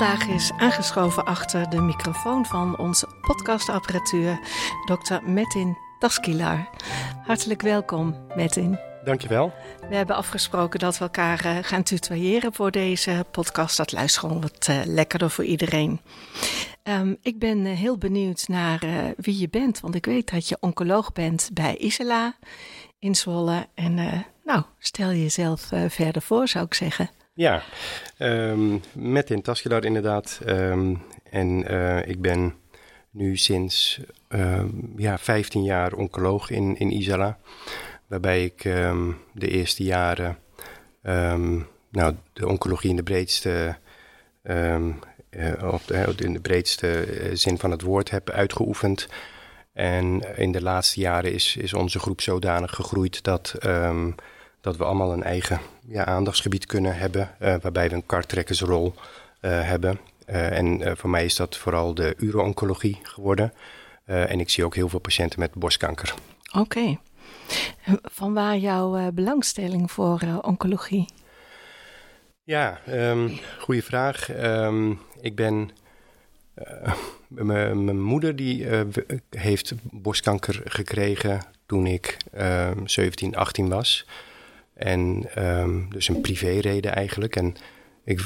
Vandaag is aangeschoven achter de microfoon van onze podcastapparatuur Dr. Metin Taskilar. Hartelijk welkom, Metin. Dankjewel. We hebben afgesproken dat we elkaar uh, gaan tutoyeren voor deze podcast. Dat luistert gewoon wat uh, lekkerder voor iedereen. Um, ik ben uh, heel benieuwd naar wie je bent, want ik weet dat je oncoloog bent bij Isela in Zwolle. En nou, stel jezelf verder voor, zou ik zeggen. Ja, um, met in Taskelaar inderdaad. Um, en uh, ik ben nu sinds uh, ja, 15 jaar oncoloog in, in Isala. Waarbij ik de eerste jaren nou, de oncologie in de breedste, uh, of de, in de breedste zin van het woord heb uitgeoefend. En in de laatste jaren is, is onze groep zodanig gegroeid dat dat we allemaal een eigen ja, aandachtsgebied kunnen hebben, uh, waarbij we een karttrekkersrol uh, hebben. Uh, en voor mij is dat vooral de uro-oncologie geworden. en ik zie ook heel veel patiënten met borstkanker. Oké. Okay. Van waar jouw belangstelling voor oncologie? Ja, um, goede vraag. Um, ik ben. Mijn moeder die heeft borstkanker gekregen toen ik 17, 18 was. En um, dus een privéreden eigenlijk. En ik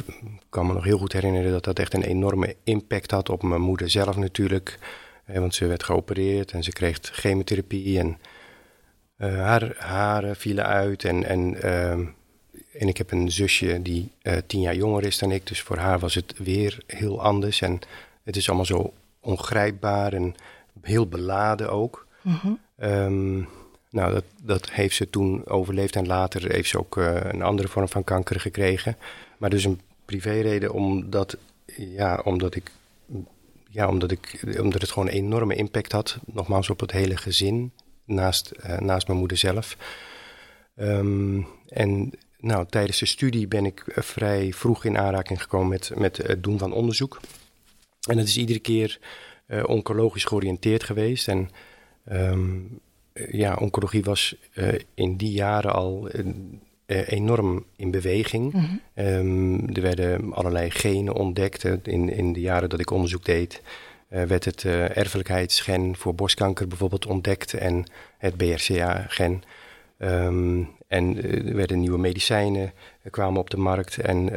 kan me nog heel goed herinneren dat dat echt een enorme impact had op mijn moeder zelf natuurlijk. Eh, want ze werd geopereerd en ze kreeg chemotherapie en uh, haar haren vielen uit. En, en, uh, en ik heb een zusje die uh, tien jaar jonger is dan ik. Dus voor haar was het weer heel anders. En het is allemaal zo ongrijpbaar en heel beladen ook. Mm -hmm. um, nou, dat, dat heeft ze toen overleefd en later heeft ze ook uh, een andere vorm van kanker gekregen. Maar dus een privéreden omdat, ja, omdat ik ja, omdat, ik, omdat het gewoon een enorme impact had. Nogmaals op het hele gezin, naast, uh, naast mijn moeder zelf. Um, en nou, tijdens de studie ben ik vrij vroeg in aanraking gekomen met, met het doen van onderzoek. En dat is iedere keer oncologisch georiënteerd geweest. En um, eh, ja, oncologie was uh, in die jaren al uh, enorm in beweging. Mm -hmm. um, er werden allerlei genen ontdekt. In, in de jaren dat ik onderzoek deed, werd het erfelijkheidsgen voor borstkanker bijvoorbeeld ontdekt en het BRCA-gen. Um, en er werden nieuwe medicijnen kwamen op de markt. En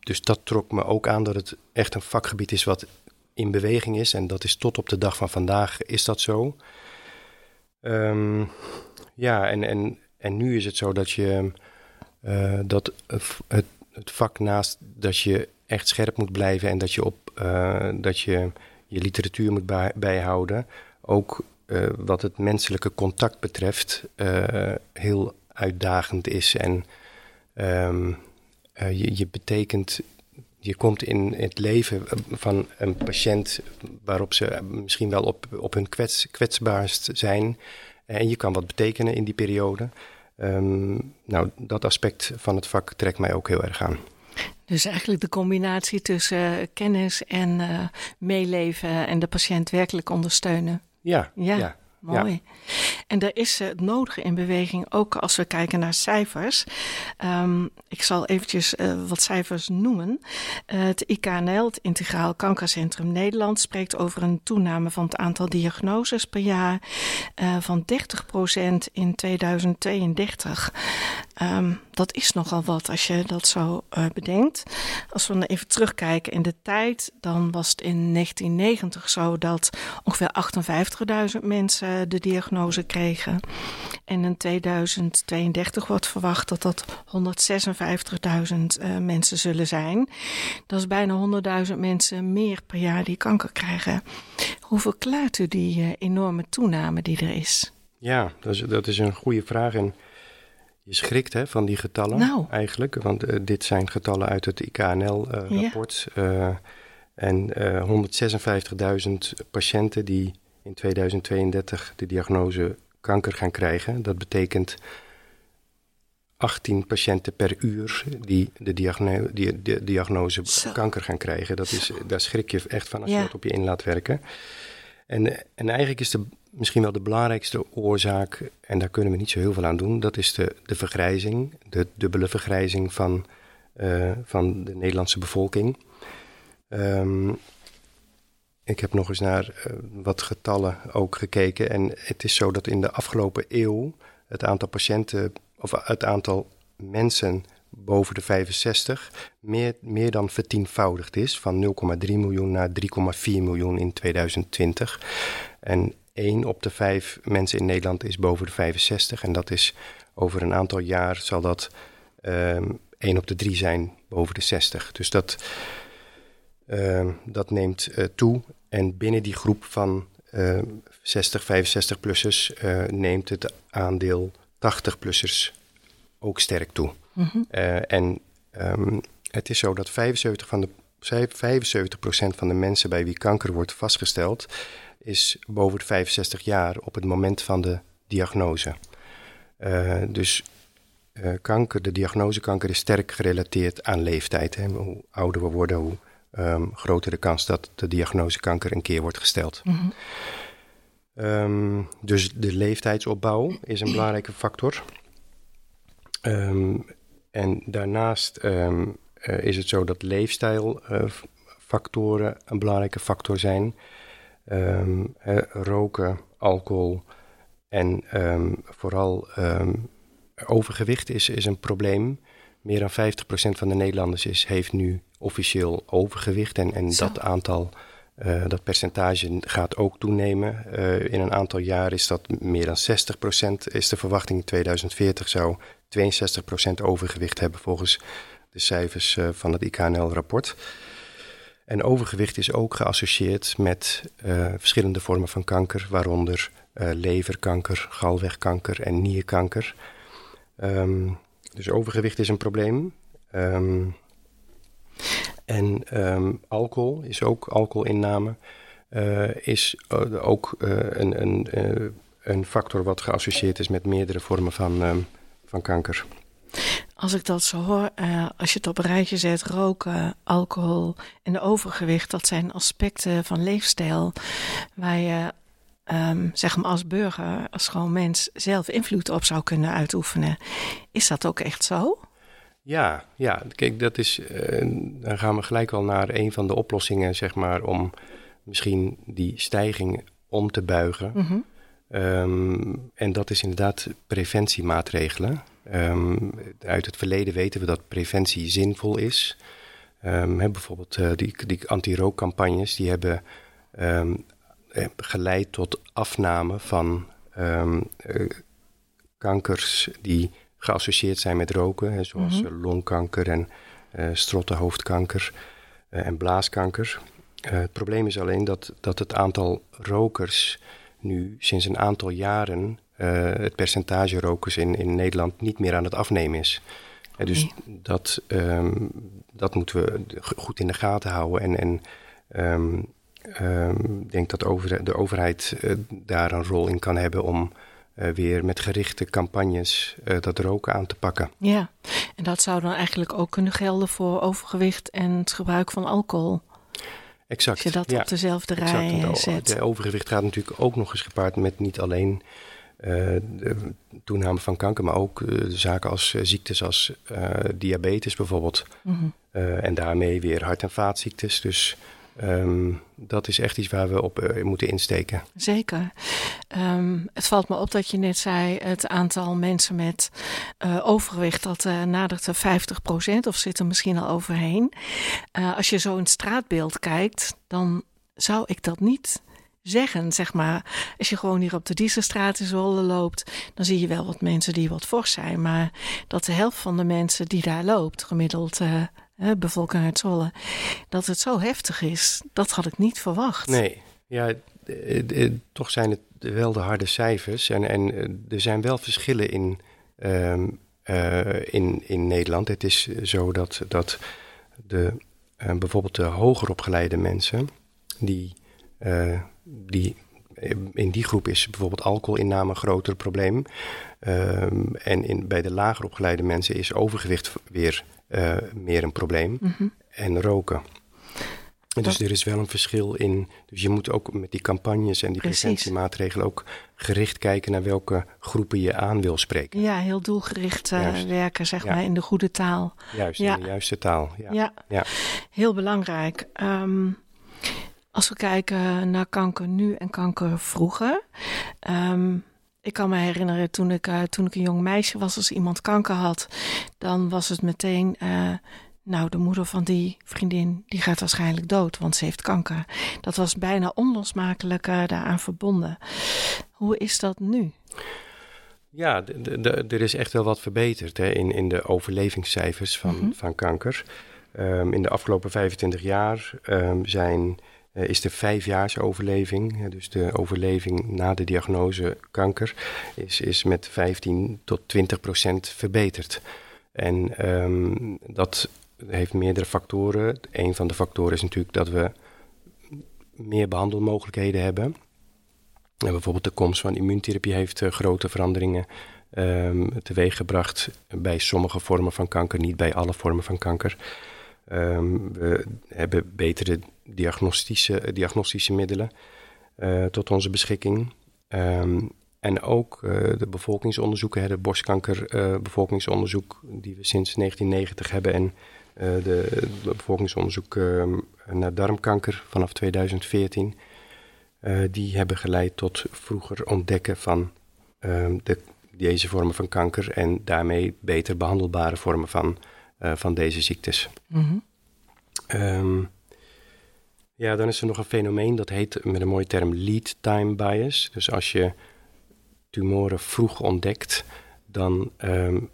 dus dat trok me ook aan dat het echt een vakgebied is wat in beweging is. En dat is tot op de dag van vandaag is dat zo. Um, ja, en, en, en nu is het zo dat je uh, dat het, het vak naast dat je echt scherp moet blijven en dat je op uh, dat je je literatuur moet bij, bijhouden, ook uh, wat het menselijke contact betreft, heel uitdagend is. En um, je, je betekent je komt in het leven van een patiënt waarop ze misschien wel op, op hun kwets, kwetsbaarst zijn. En je kan wat betekenen in die periode. Um, nou, dat aspect van het vak trekt mij ook heel erg aan. Dus eigenlijk de combinatie tussen kennis en uh, meeleven en de patiënt werkelijk ondersteunen. Ja, ja. ja. Mooi. Ja. En er is het nodige in beweging, ook als we kijken naar cijfers. Um, ik zal eventjes uh, wat cijfers noemen. Uh, het IKNL, het Integraal Kankercentrum Nederland, spreekt over een toename van het aantal diagnoses per jaar uh, van 30% in 2032. Um, dat is nogal wat als je dat zo uh, bedenkt. Als we even terugkijken in de tijd, dan was het in 1990 zo dat ongeveer 58.000 mensen de diagnose kregen. En in 2032 wordt verwacht dat dat 156.000 uh, mensen zullen zijn. Dat is bijna 100.000 mensen meer per jaar die kanker krijgen. Hoe verklaart u die uh, enorme toename die er is? Ja, dat is, dat is een goede vraag. En Je schrikt hè, van die getallen Nou. eigenlijk. Want dit zijn getallen uit het IKNL-rapport. en 156.000 patiënten die in 2032 de diagnose kanker gaan krijgen. Dat betekent 18 patiënten per uur die de, diagne die de diagnose Zo. kanker gaan krijgen. Dat is, daar schrik je echt van als Ja. je dat op je in laat werken. En, en eigenlijk is de, misschien wel de belangrijkste oorzaak, en daar kunnen we niet zo heel veel aan doen, dat is de, de vergrijzing, de dubbele vergrijzing van, uh, van de Nederlandse bevolking. Um, ik heb nog eens naar uh, wat getallen ook gekeken. En het is zo dat in de afgelopen eeuw het aantal patiënten, of het aantal mensen boven de 65 meer, meer dan vertienvoudigd is. Van 0,3 miljoen naar 3,4 miljoen in 2020. En 1 op de 5 mensen in Nederland is boven de 65. En dat is over een aantal jaar zal dat um, 1 op de 3 zijn boven de 60. Dus dat, uh, dat neemt uh, toe. En binnen die groep van uh, 60, 65-plussers uh, neemt het aandeel 80-plussers ook sterk toe. Mm -hmm. uh, en um, het is zo dat 75 van de 75% van de mensen bij wie kanker wordt vastgesteld, is boven de 65 jaar op het moment van de diagnose. Uh, dus uh, kanker, de diagnose kanker is sterk gerelateerd aan leeftijd. Hè. Hoe ouder we worden, hoe um, groter de kans dat de diagnose kanker een keer wordt gesteld. Mm -hmm. um, dus de leeftijdsopbouw is een belangrijke factor. Um, en daarnaast uh, is het zo dat leefstijlfactoren een belangrijke factor zijn. Um, uh, roken, alcohol en vooral overgewicht is, is een probleem. Meer dan 50% van de Nederlanders is, heeft nu officieel overgewicht. En, en dat aantal, uh, dat percentage gaat ook toenemen. Uh, in een aantal jaar is dat meer dan 60%. Is de verwachting in 2040 zou 62% overgewicht hebben volgens de cijfers uh, van het IKNL-rapport. En overgewicht is ook geassocieerd met verschillende vormen van kanker, waaronder leverkanker, galwegkanker en nierkanker. Um, dus overgewicht is een probleem. Um, en um, alcohol is ook, alcoholinname uh, is ook een, een, een factor wat geassocieerd is met meerdere vormen van, van kanker. Als ik dat zo hoor, als je het op een rijtje zet, roken, alcohol en overgewicht, dat zijn aspecten van leefstijl waar je um, zeg maar als burger, als gewoon mens zelf invloed op zou kunnen uitoefenen. Is dat ook echt zo? Ja, ja. Kijk, dat is. Uh, dan gaan we gelijk al naar een van de oplossingen, zeg maar, om misschien die stijging om te buigen. Mm -hmm. um, en dat is inderdaad preventiemaatregelen. Um, uit het verleden weten we dat preventie zinvol is. He, bijvoorbeeld uh, die, die anti-rookcampagnes, die hebben geleid tot afname van uh, kankers die geassocieerd zijn met roken, zoals mm -hmm. longkanker en uh, strottenhoofdkanker en blaaskanker. het probleem is alleen dat, dat het aantal rokers nu sinds een aantal jaren, het percentage rokers in, in Nederland, niet meer aan het afnemen is. En dus nee. dat, um, dat moeten we goed in de gaten houden en, en um, ik um, denk dat over, de overheid uh, daar een rol in kan hebben om uh, weer met gerichte campagnes uh, dat roken aan te pakken. Ja, en dat zou dan eigenlijk ook kunnen gelden voor overgewicht en het gebruik van alcohol. Exact. Als je dat ja, op dezelfde rij exact, zet. De overgewicht gaat natuurlijk ook nog eens gepaard met niet alleen de toename van kanker, maar ook zaken als ziektes als diabetes bijvoorbeeld. Mm -hmm. en daarmee weer hart- en vaatziektes. Dus Um, dat is echt iets waar we op uh, moeten insteken. Zeker. Um, het valt me op dat je net zei: het aantal mensen met uh, overgewicht dat uh, nadert de 50% of zit er misschien al overheen. als je zo in het straatbeeld kijkt, dan zou ik dat niet zeggen, zeg maar. Als je gewoon hier op de Dieselstraat in Zwolle loopt, dan zie je wel wat mensen die wat fors zijn. Maar dat de helft van de mensen die daar loopt, gemiddeld uh, bevolking uit Zwolle, dat het zo heftig is, dat had ik niet verwacht. Nee, ja, eh, toch zijn het wel de harde cijfers. En, en er zijn wel verschillen in um, in, in Nederland. Het is zo dat, dat de, bijvoorbeeld de hoger opgeleide mensen, die, die in die groep is bijvoorbeeld alcoholinname een groter probleem. Ehm, en in, bij de lager opgeleide mensen is overgewicht weer uh, meer een probleem. Mhm. En roken. dus er is wel een verschil in. Dus je moet ook met die campagnes en die preventiemaatregelen ook gericht kijken naar welke groepen je aan wil spreken. Ja, heel doelgericht uh, werken, zeg maar, in de goede taal. Juist, in de juiste taal. Ja, ja. heel belangrijk. Um, als we kijken naar kanker nu en kanker vroeger. Um, ik kan me herinneren toen ik, uh, toen ik een jong meisje was, als iemand kanker had, dan was het meteen. Uh, nou, de moeder van die vriendin die gaat waarschijnlijk dood, want ze heeft kanker. Dat was bijna onlosmakelijk uh, daaraan verbonden. Hoe is dat nu? Ja, er is echt wel wat verbeterd hè, in, in de overlevingscijfers van, mm -hmm. van kanker. Um, in de afgelopen 25 jaar um, zijn is de vijfjaarsoverleving. dus de overleving na de diagnose kanker is, is met 15 tot 20 procent verbeterd. En um, dat heeft meerdere factoren. Een van de factoren is natuurlijk dat we meer behandelmogelijkheden hebben. En bijvoorbeeld de komst van immuuntherapie heeft uh, grote veranderingen um, teweeggebracht bij sommige vormen van kanker, niet bij alle vormen van kanker. Um, we hebben betere diagnostische, diagnostische middelen uh, tot onze beschikking. Um, en ook uh, de bevolkingsonderzoeken, hè, de borstkankerbevolkingsonderzoek die we sinds 1990 hebben en de, de, bevolkingsonderzoek naar darmkanker vanaf 2014. die hebben geleid tot vroeger ontdekken van de, deze vormen van kanker en daarmee beter behandelbare vormen van van deze ziektes. Mm um, ja, dan is er nog een fenomeen dat heet met een mooie term lead time bias. Dus als je tumoren vroeg ontdekt, dan um,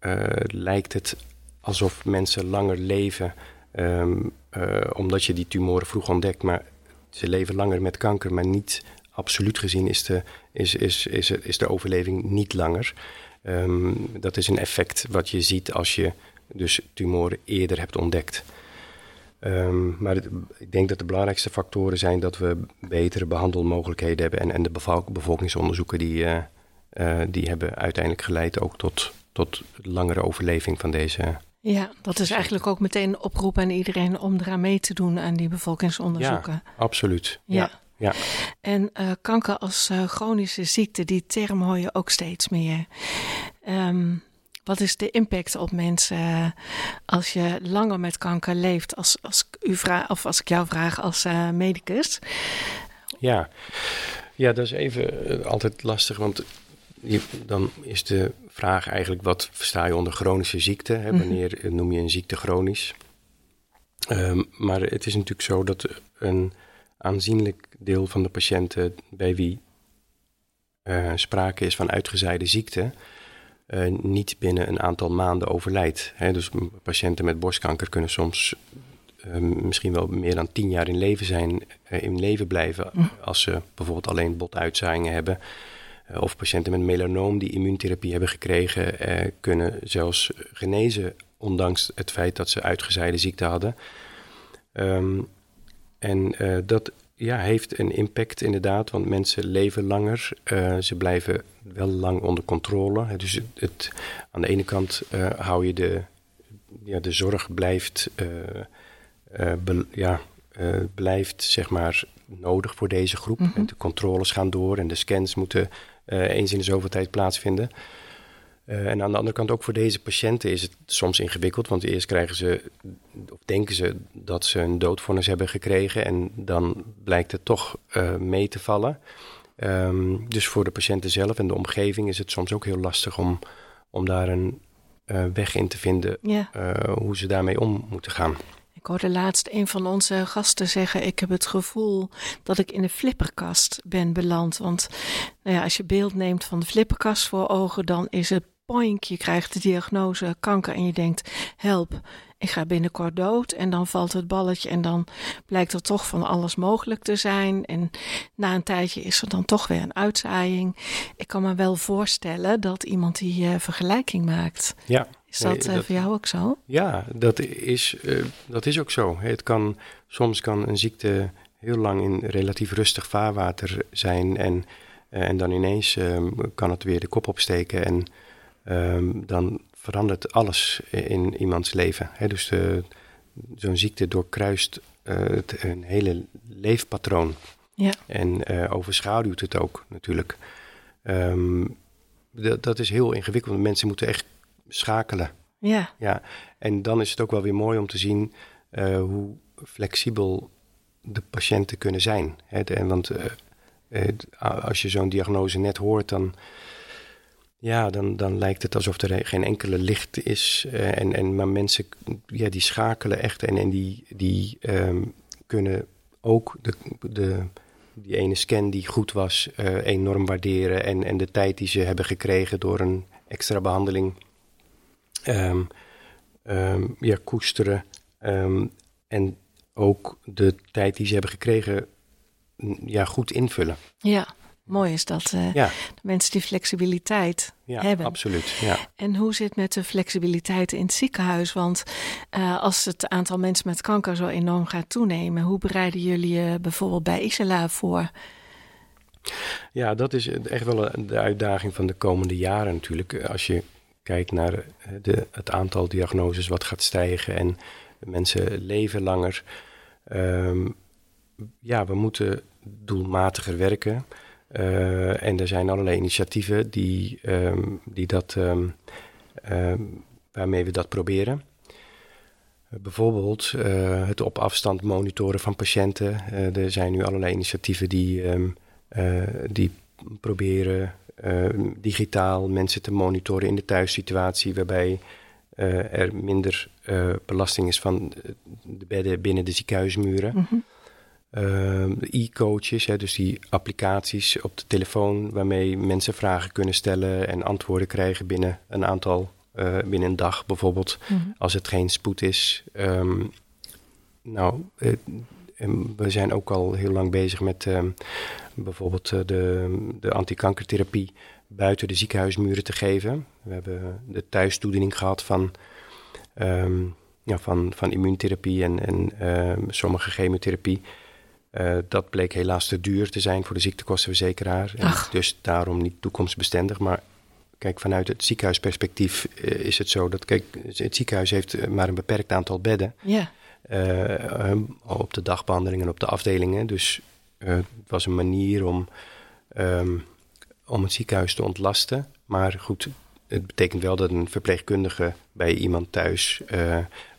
uh, lijkt het alsof mensen langer leven um, uh, omdat je die tumoren vroeg ontdekt. Maar ze leven langer met kanker, maar niet absoluut gezien is de, is, is, is, is de overleving niet langer. Um, dat is een effect wat je ziet als je dus tumoren eerder hebt ontdekt. Um, maar ik denk dat de belangrijkste factoren zijn dat we betere behandelmogelijkheden hebben. En, en de bevolkingsonderzoeken die, uh, uh, die hebben uiteindelijk geleid ook tot, tot langere overleving van deze. Ja, dat is eigenlijk ook meteen een oproep aan iedereen om eraan mee te doen aan die bevolkingsonderzoeken. Ja, absoluut. Ja. ja. En uh, kanker als chronische ziekte, die term hoor je ook steeds meer. Um, wat is de impact op mensen eh, als je langer met kanker leeft? Als, als, u vraag, of als ik jou vraag als uh, medicus. Ja. ja, dat is even uh, altijd lastig, want je, dan is de vraag eigenlijk: wat versta je onder chronische ziekte? Hè? Mhm. Wanneer noem je een ziekte chronisch? Um, maar het is natuurlijk zo dat een aanzienlijk deel van de patiënten bij wie sprake is van uitgezaaide ziekte, uh, niet binnen een aantal maanden overlijdt. Hè? Dus patiënten met borstkanker kunnen soms uh, misschien wel meer dan tien jaar in leven zijn, uh, in leven blijven, hm. als ze bijvoorbeeld alleen botuitzaaiingen hebben. of patiënten met melanoom die immuuntherapie hebben gekregen, kunnen zelfs genezen, ondanks het feit dat ze uitgezaaide ziekte hadden. Um, en dat ja, heeft een impact inderdaad, want mensen leven langer. Uh, ze blijven wel lang onder controle. Dus het, aan de ene kant uh, hou je de, ja, de zorg blijft, uh, be, ja, blijft zeg maar nodig voor deze groep. Mm -hmm. De controles gaan door en de scans moeten eens in de zoveel tijd plaatsvinden. Uh, en aan de andere kant ook voor deze patiënten is het soms ingewikkeld, want eerst krijgen ze, of denken ze dat ze een doodvonnis hebben gekregen en dan blijkt het toch uh, mee te vallen. Um, dus voor de patiënten zelf en de omgeving is het soms ook heel lastig om, om daar een uh, weg in te vinden ja. hoe ze daarmee om moeten gaan. Ik hoorde laatst een van onze gasten zeggen: Ik heb het gevoel dat ik in de flipperkast ben beland. Want nou ja, als je beeld neemt van de flipperkast voor ogen, dan is het poink, je krijgt de diagnose kanker en je denkt, help, ik ga binnenkort dood. En dan valt het balletje en dan blijkt er toch van alles mogelijk te zijn. En na een tijdje is er dan toch weer een uitzaaiing. Ik kan me wel voorstellen dat iemand die uh, vergelijking maakt. Ja. Is dat, nee, dat voor jou ook zo? Ja, dat is, uh, dat is ook zo. Het kan, soms kan een ziekte heel lang in relatief rustig vaarwater zijn en, uh, en dan ineens kan het weer de kop opsteken en um, dan verandert alles in iemands leven. Hè? Dus zo'n ziekte doorkruist uh, het, een hele leefpatroon. Ja. En uh, overschaduwt het ook natuurlijk. Um, dat is heel ingewikkeld. Mensen moeten echt schakelen. Ja. ja. En dan is het ook wel weer mooi om te zien uh, hoe flexibel de patiënten kunnen zijn. Hè? Want als je zo'n diagnose net hoort, dan ja, dan, dan lijkt het alsof er geen enkele licht is. Uh, en, en, maar mensen ja, die schakelen echt en, en die, die um, kunnen ook de, de, die ene scan die goed was uh, enorm waarderen. En, en de tijd die ze hebben gekregen door een extra behandeling um, um, ja, koesteren. en ook de tijd die ze hebben gekregen ja, goed invullen. Ja. Mooi is dat uh, ja. de mensen die flexibiliteit ja, hebben. Absoluut. Ja. En hoe zit het met de flexibiliteit in het ziekenhuis? Want uh, als het aantal mensen met kanker zo enorm gaat toenemen, hoe bereiden jullie je bijvoorbeeld bij Isela voor? Ja, dat is echt wel de uitdaging van de komende jaren natuurlijk. Als je kijkt naar de, het aantal diagnoses wat gaat stijgen en mensen leven langer. Um, ja, we moeten doelmatiger werken. Uh, en er zijn allerlei initiatieven die, um, die dat, um, um, waarmee we dat proberen. Uh, bijvoorbeeld uh, het op afstand monitoren van patiënten. er zijn nu allerlei initiatieven die, die proberen digitaal mensen te monitoren in de thuissituatie, waarbij er minder belasting is van de bedden binnen de ziekenhuismuren. -hmm. Uh, e-coaches, dus die applicaties op de telefoon waarmee mensen vragen kunnen stellen en antwoorden krijgen binnen een aantal, uh, binnen een dag bijvoorbeeld, mm -hmm. als het geen spoed is. Um, nou, uh, we zijn ook al heel lang bezig met bijvoorbeeld de, de antikankertherapie buiten de ziekenhuismuren te geven. We hebben de thuistoediening gehad van, um, ja, van, van immuuntherapie en, en sommige chemotherapie. Uh, dat bleek helaas te duur te zijn voor de ziektekostenverzekeraar. En dus daarom niet toekomstbestendig. Maar kijk, vanuit het ziekenhuisperspectief uh, is het zo dat kijk, het ziekenhuis heeft maar een beperkt aantal bedden. Ja. Uh, op de dagbehandelingen en op de afdelingen. Dus het was een manier om, um, om het ziekenhuis te ontlasten. Maar goed, het betekent wel dat een verpleegkundige bij iemand thuis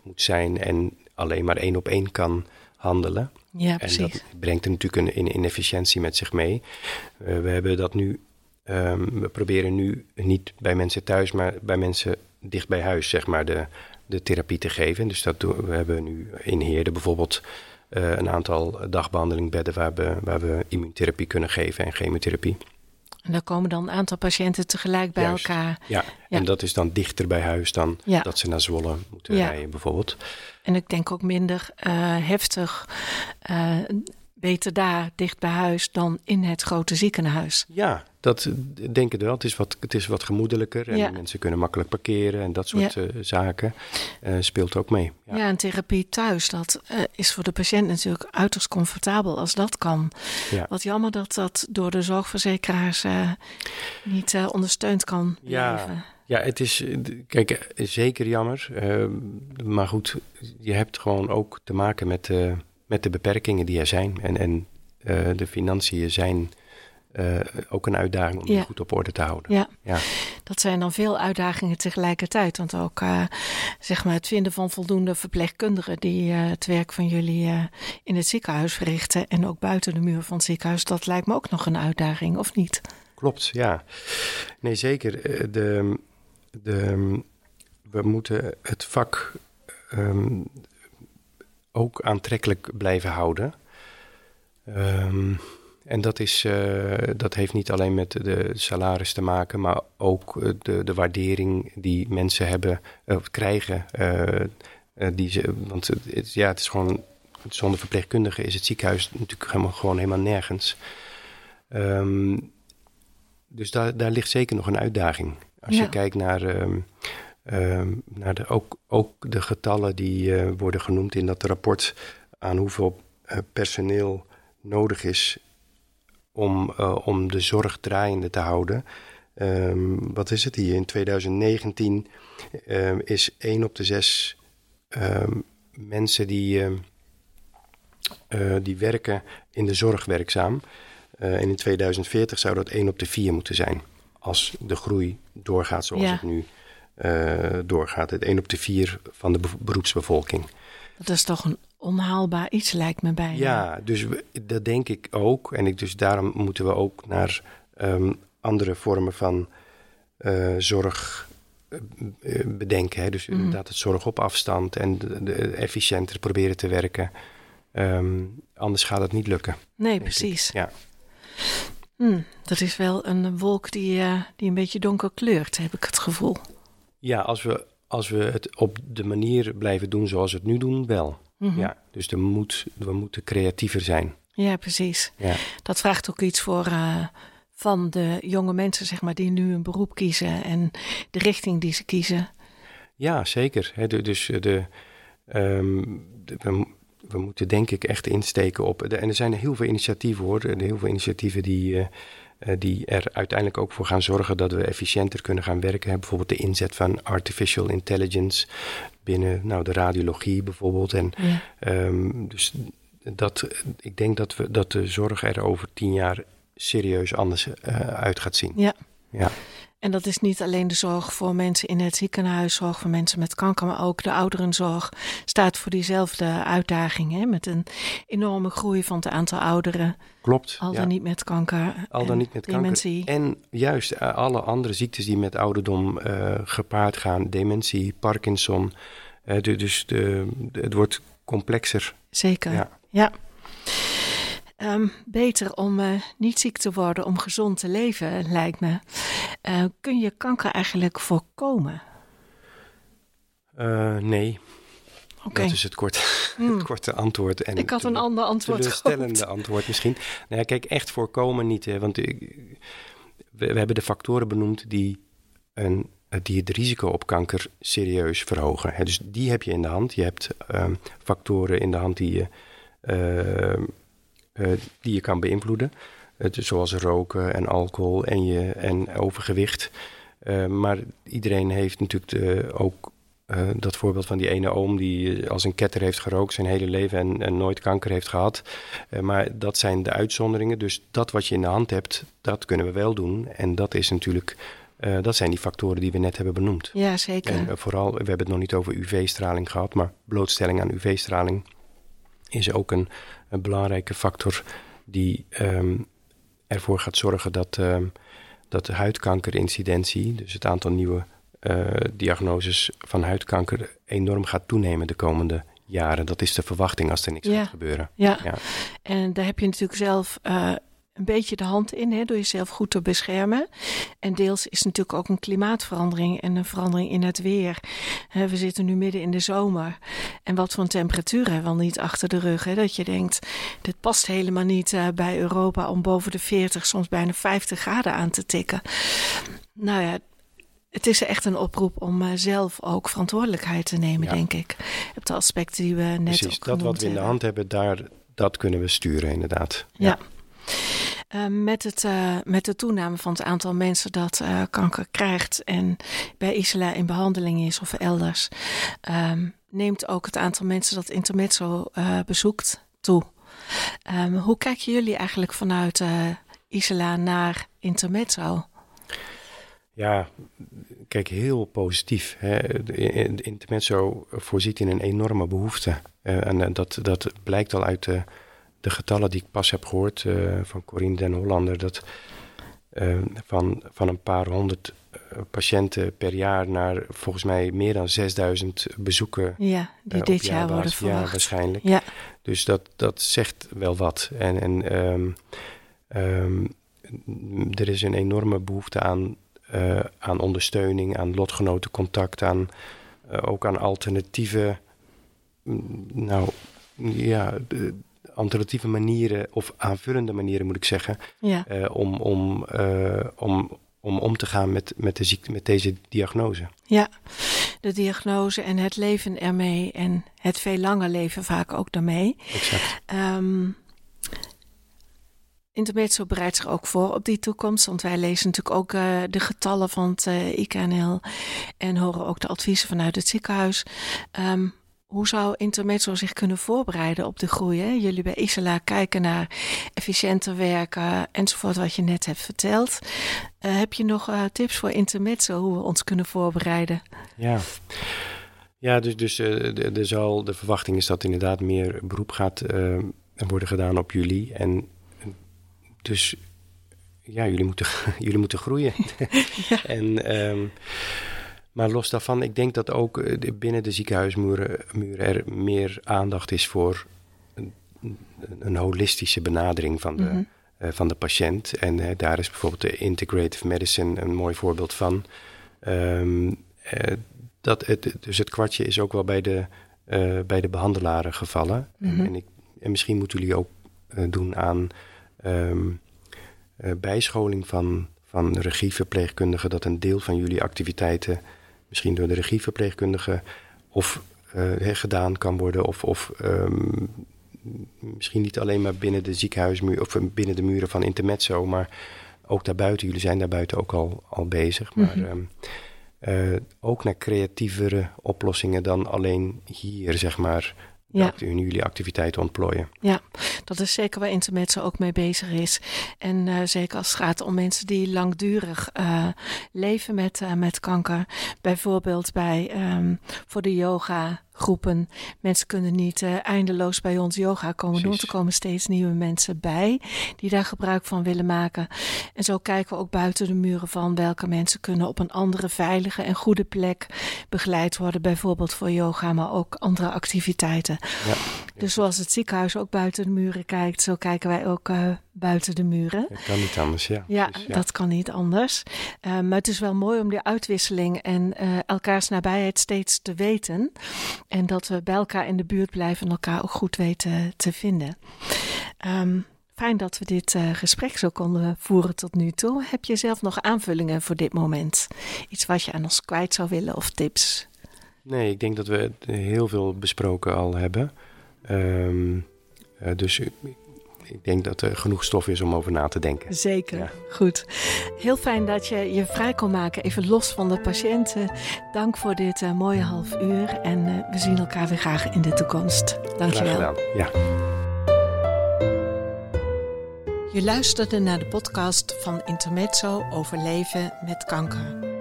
moet zijn en alleen maar één op één kan handelen. Ja, en dat brengt er natuurlijk een, een inefficiëntie met zich mee. Uh, we hebben dat nu, um, we proberen nu niet bij mensen thuis, maar bij mensen dicht bij huis, zeg maar, de, de therapie te geven. Dus dat doen, we hebben nu in Heerde bijvoorbeeld uh, een aantal dagbehandelingbedden waar we, waar we immuuntherapie kunnen geven en chemotherapie. En daar komen dan een aantal patiënten tegelijk bij Juist. elkaar. Ja. ja. en dat is dan dichter bij huis dan ja. dat ze naar Zwolle moeten Ja. rijden bijvoorbeeld. En ik denk ook minder uh, heftig. Uh, beter daar dicht bij huis dan in het grote ziekenhuis. Ja, dat denk ik wel. Het is wat, het is wat gemoedelijker en Ja. mensen kunnen makkelijk parkeren en dat soort Ja. eh, zaken eh, speelt ook mee. Ja, en therapie thuis, dat eh, is voor de patiënt natuurlijk uiterst comfortabel als dat kan. Ja. Wat jammer dat dat door de zorgverzekeraars niet ondersteund kan Ja. blijven. Ja, het is, kijk, zeker jammer. eh, maar goed, je hebt gewoon ook te maken met, met de beperkingen die er zijn. En, en eh, de financiën zijn eh, ook een uitdaging om die goed op orde te houden. Ja. Ja. Dat zijn dan veel uitdagingen tegelijkertijd. Want ook eh, zeg maar het vinden van voldoende verpleegkundigen die het werk van jullie in het ziekenhuis verrichten. En ook buiten de muur van het ziekenhuis. Dat lijkt me ook nog een uitdaging, of niet? Klopt, ja. Nee, zeker. De, de, we moeten het vak ehm, ook aantrekkelijk blijven houden. Ehm, En dat, is, uh, dat heeft niet alleen met de salaris te maken, maar ook de, de waardering die mensen hebben of krijgen. die ze, want het, ja, het is gewoon, zonder verpleegkundigen is het ziekenhuis natuurlijk helemaal, gewoon helemaal nergens. Um, dus daar, daar ligt zeker nog een uitdaging. Als je kijkt naar, um, naar de, ook, ook de getallen die uh, worden genoemd in dat rapport aan hoeveel uh, personeel nodig is om, uh, om de zorg draaiende te houden. Um, wat is het hier? In 2019 is 1 op de 6 mensen die, die werken in de zorg werkzaam. Uh, en in 2040 zou dat 1 op de 4 moeten zijn. Als de groei doorgaat zoals het nu doorgaat. Het 1 op de 4 van de beroepsbevolking. Dat is toch een onhaalbaar iets, lijkt me bij. Ja, dus we, dat denk ik ook. En ik, dus daarom moeten we ook naar um, andere vormen van uh, zorg bedenken. Hè. Dus mm. inderdaad het zorg op afstand en de, de efficiënter proberen te werken. Um, anders gaat het niet lukken. Nee, precies. Ik. Ja. Hmm, dat is wel een wolk die, uh, die een beetje donker kleurt, heb ik het gevoel. Ja, als we, als we het op de manier blijven doen zoals we het nu doen, wel. Mm -hmm. Ja, dus er moet, we moeten creatiever zijn. Ja, precies. Ja. Dat vraagt ook iets voor uh, van de jonge mensen, zeg maar, die nu een beroep kiezen en de richting die ze kiezen. Ja, zeker. He, de, dus de, um, de, we, we moeten denk ik echt insteken op. En er zijn heel veel initiatieven hoor. Heel veel initiatieven die, uh, die er uiteindelijk ook voor gaan zorgen dat we efficiënter kunnen gaan werken. Bijvoorbeeld de inzet van artificial intelligence binnen nou, de radiologie bijvoorbeeld. En ja. um, dus dat, ik denk dat, we, dat de zorg er over tien jaar serieus anders uh, uit gaat zien. Ja. ja. En dat is niet alleen de zorg voor mensen in het ziekenhuis, zorg voor mensen met kanker, maar ook de ouderenzorg staat voor diezelfde uitdaging. Hè? Met een enorme groei van het aantal ouderen. Klopt. Al dan ja. niet met kanker. Al dan niet met dementie. kanker. En juist alle andere ziektes die met ouderdom uh, gepaard gaan: dementie, Parkinson. Uh, de, dus de, de, het wordt complexer. Zeker. ja. ja. Um, beter om uh, niet ziek te worden, om gezond te leven, lijkt me. Uh, kun je kanker eigenlijk voorkomen? Uh, nee. Okay. Dat is het, kort, hmm. het korte antwoord. En ik had een ander antwoord Teleurstellende antwoord misschien. Nou ja, kijk, echt voorkomen niet. Hè, want we, we, hebben de factoren benoemd die, een, die het risico op kanker serieus verhogen. Hè, dus die heb je in de hand. Je hebt um, factoren in de hand die je uh, die je kan beïnvloeden. Uh, zoals roken en alcohol en, je, en overgewicht. Uh, maar iedereen heeft natuurlijk de, ook dat voorbeeld van die ene oom die als een ketter heeft gerookt zijn hele leven en, en nooit kanker heeft gehad. maar dat zijn de uitzonderingen. Dus dat wat je in de hand hebt, dat kunnen we wel doen. En dat is natuurlijk. dat zijn die factoren die we net hebben benoemd. Ja, zeker. En vooral, we hebben het nog niet over UV-straling gehad, maar blootstelling aan UV-straling is ook een, een belangrijke factor die um, ervoor gaat zorgen dat, um, dat de huidkankerincidentie, dus het aantal nieuwe uh, diagnoses van huidkanker, enorm gaat toenemen de komende jaren. Dat is de verwachting als er niks ja. gaat gebeuren. Ja. ja. en daar heb je natuurlijk zelf uh, een beetje de hand in, hè, door jezelf goed te beschermen. En deels is natuurlijk ook een klimaatverandering en een verandering in het weer. we zitten nu midden in de zomer. En wat voor een temperatuur hebben we niet achter de rug? Hè? Dat je denkt, dit past helemaal niet uh, bij Europa om boven de 40, soms bijna 50 graden aan te tikken. Nou ja, het is echt een oproep om uh, zelf ook verantwoordelijkheid te nemen, ja. denk ik. Op de aspecten die we net Precies, ook dat wat we in de hand hebben, daar, dat kunnen we sturen inderdaad. ja. ja. Uh, met, het, uh, met de toename van het aantal mensen dat uh, kanker krijgt en bij Isla in behandeling is of elders, um, neemt ook het aantal mensen dat intermezzo bezoekt toe. Um, hoe kijken jullie eigenlijk vanuit Isla naar intermezzo? Ja, kijk, heel positief. Hè. Intermezzo voorziet in een enorme behoefte. en dat, dat blijkt al uit de de getallen die ik pas heb gehoord uh, van Corine den Hollander, dat uh, van, van een paar honderd uh, patiënten per jaar naar volgens mij meer dan 6000 bezoeken. Ja, die dit jaar worden verwacht. Ja, waarschijnlijk. Ja. Dus dat, dat zegt wel wat. En, en um, Ehm, er is een enorme behoefte aan, uh, aan ondersteuning, aan lotgenotencontact, aan, uh, ook aan alternatieve, nou ja, alternatieve manieren of aanvullende manieren moet ik zeggen, ja. uh, om, om, om, om om te gaan met, met, de ziekte, met deze diagnose. Ja, de diagnose en het leven ermee en het veel langer leven vaak ook daarmee. Exact. Um, Intermezzo bereidt zich ook voor op die toekomst, want wij lezen natuurlijk ook uh, de getallen van het uh, IKNL en horen ook de adviezen vanuit het ziekenhuis. Um, hoe zou Intermezzo zich kunnen voorbereiden op de groei? Hè? Jullie bij Isela kijken naar efficiënter werken enzovoort, wat je net hebt verteld. Uh, heb je nog tips voor Intermezzo hoe we ons kunnen voorbereiden? Ja. Ja, dus, dus de, de, zal, de verwachting is dat inderdaad meer beroep gaat worden gedaan op jullie. En dus ja, jullie moeten, jullie moeten groeien. ja. en, um, maar los daarvan, ik denk dat ook binnen de ziekenhuismuren muren er meer aandacht is voor een, een holistische benadering van de, mm -hmm. uh, van de patiënt. En uh, daar is bijvoorbeeld de integrative medicine een mooi voorbeeld van. Um, uh, dat het, dus het kwartje is ook wel bij de, bij de behandelaren gevallen. Mm -hmm. en, en, ik, en misschien moeten jullie ook doen aan um, uh, bijscholing van, van regieverpleegkundigen, dat een deel van jullie activiteiten misschien door de regieverpleegkundige of uh, gedaan kan worden, of, of um, misschien niet alleen maar binnen de ziekenhuismuur of binnen de muren van Intermezzo, maar ook daarbuiten. Jullie zijn daarbuiten ook al, al bezig. Maar mm -hmm. um, uh, ook naar creatievere oplossingen dan alleen hier, zeg maar ja. in jullie activiteiten ontplooien. Ja, dat is zeker waar Intermezzo ook mee bezig is. En uh, zeker als het gaat om mensen die langdurig uh, leven met, uh, met kanker. Bijvoorbeeld bij um, voor de yoga groepen. Mensen kunnen niet uh, eindeloos bij ons yoga komen doen. Er komen steeds nieuwe mensen bij die daar gebruik van willen maken. En zo kijken we ook buiten de muren van welke mensen kunnen op een andere veilige en goede plek begeleid worden. Bijvoorbeeld voor yoga, maar ook andere activiteiten. Ja. Dus zoals het ziekenhuis ook buiten de muren kijkt, zo kijken wij ook uh, buiten de muren. Dat kan niet anders, ja. Ja, dus, ja. dat kan niet anders. Uh, maar het is wel mooi om die uitwisseling en uh, elkaars nabijheid steeds te weten. En dat we bij elkaar in de buurt blijven en elkaar ook goed weten te vinden. Um, fijn dat we dit uh, gesprek zo konden voeren tot nu toe. Heb je zelf nog aanvullingen voor dit moment? Iets wat je aan ons kwijt zou willen of tips? Nee, ik denk dat we heel veel besproken al hebben. Um, dus ik denk dat er genoeg stof is om over na te denken. Zeker, ja. goed. Heel fijn dat je je vrij kon maken, even los van de patiënten. Dank voor dit uh, mooie half uur en uh, we zien elkaar weer graag in de toekomst. Dank je wel. Ja. Je luisterde naar de podcast van Intermezzo over leven met kanker.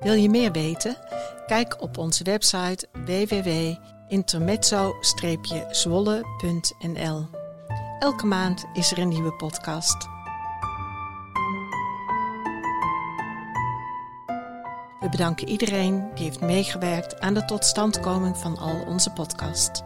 Wil je meer weten? Kijk op onze website www.intermezzo-zwolle.nl. Elke maand is er een nieuwe podcast. We bedanken iedereen die heeft meegewerkt aan de totstandkoming van al onze podcasts.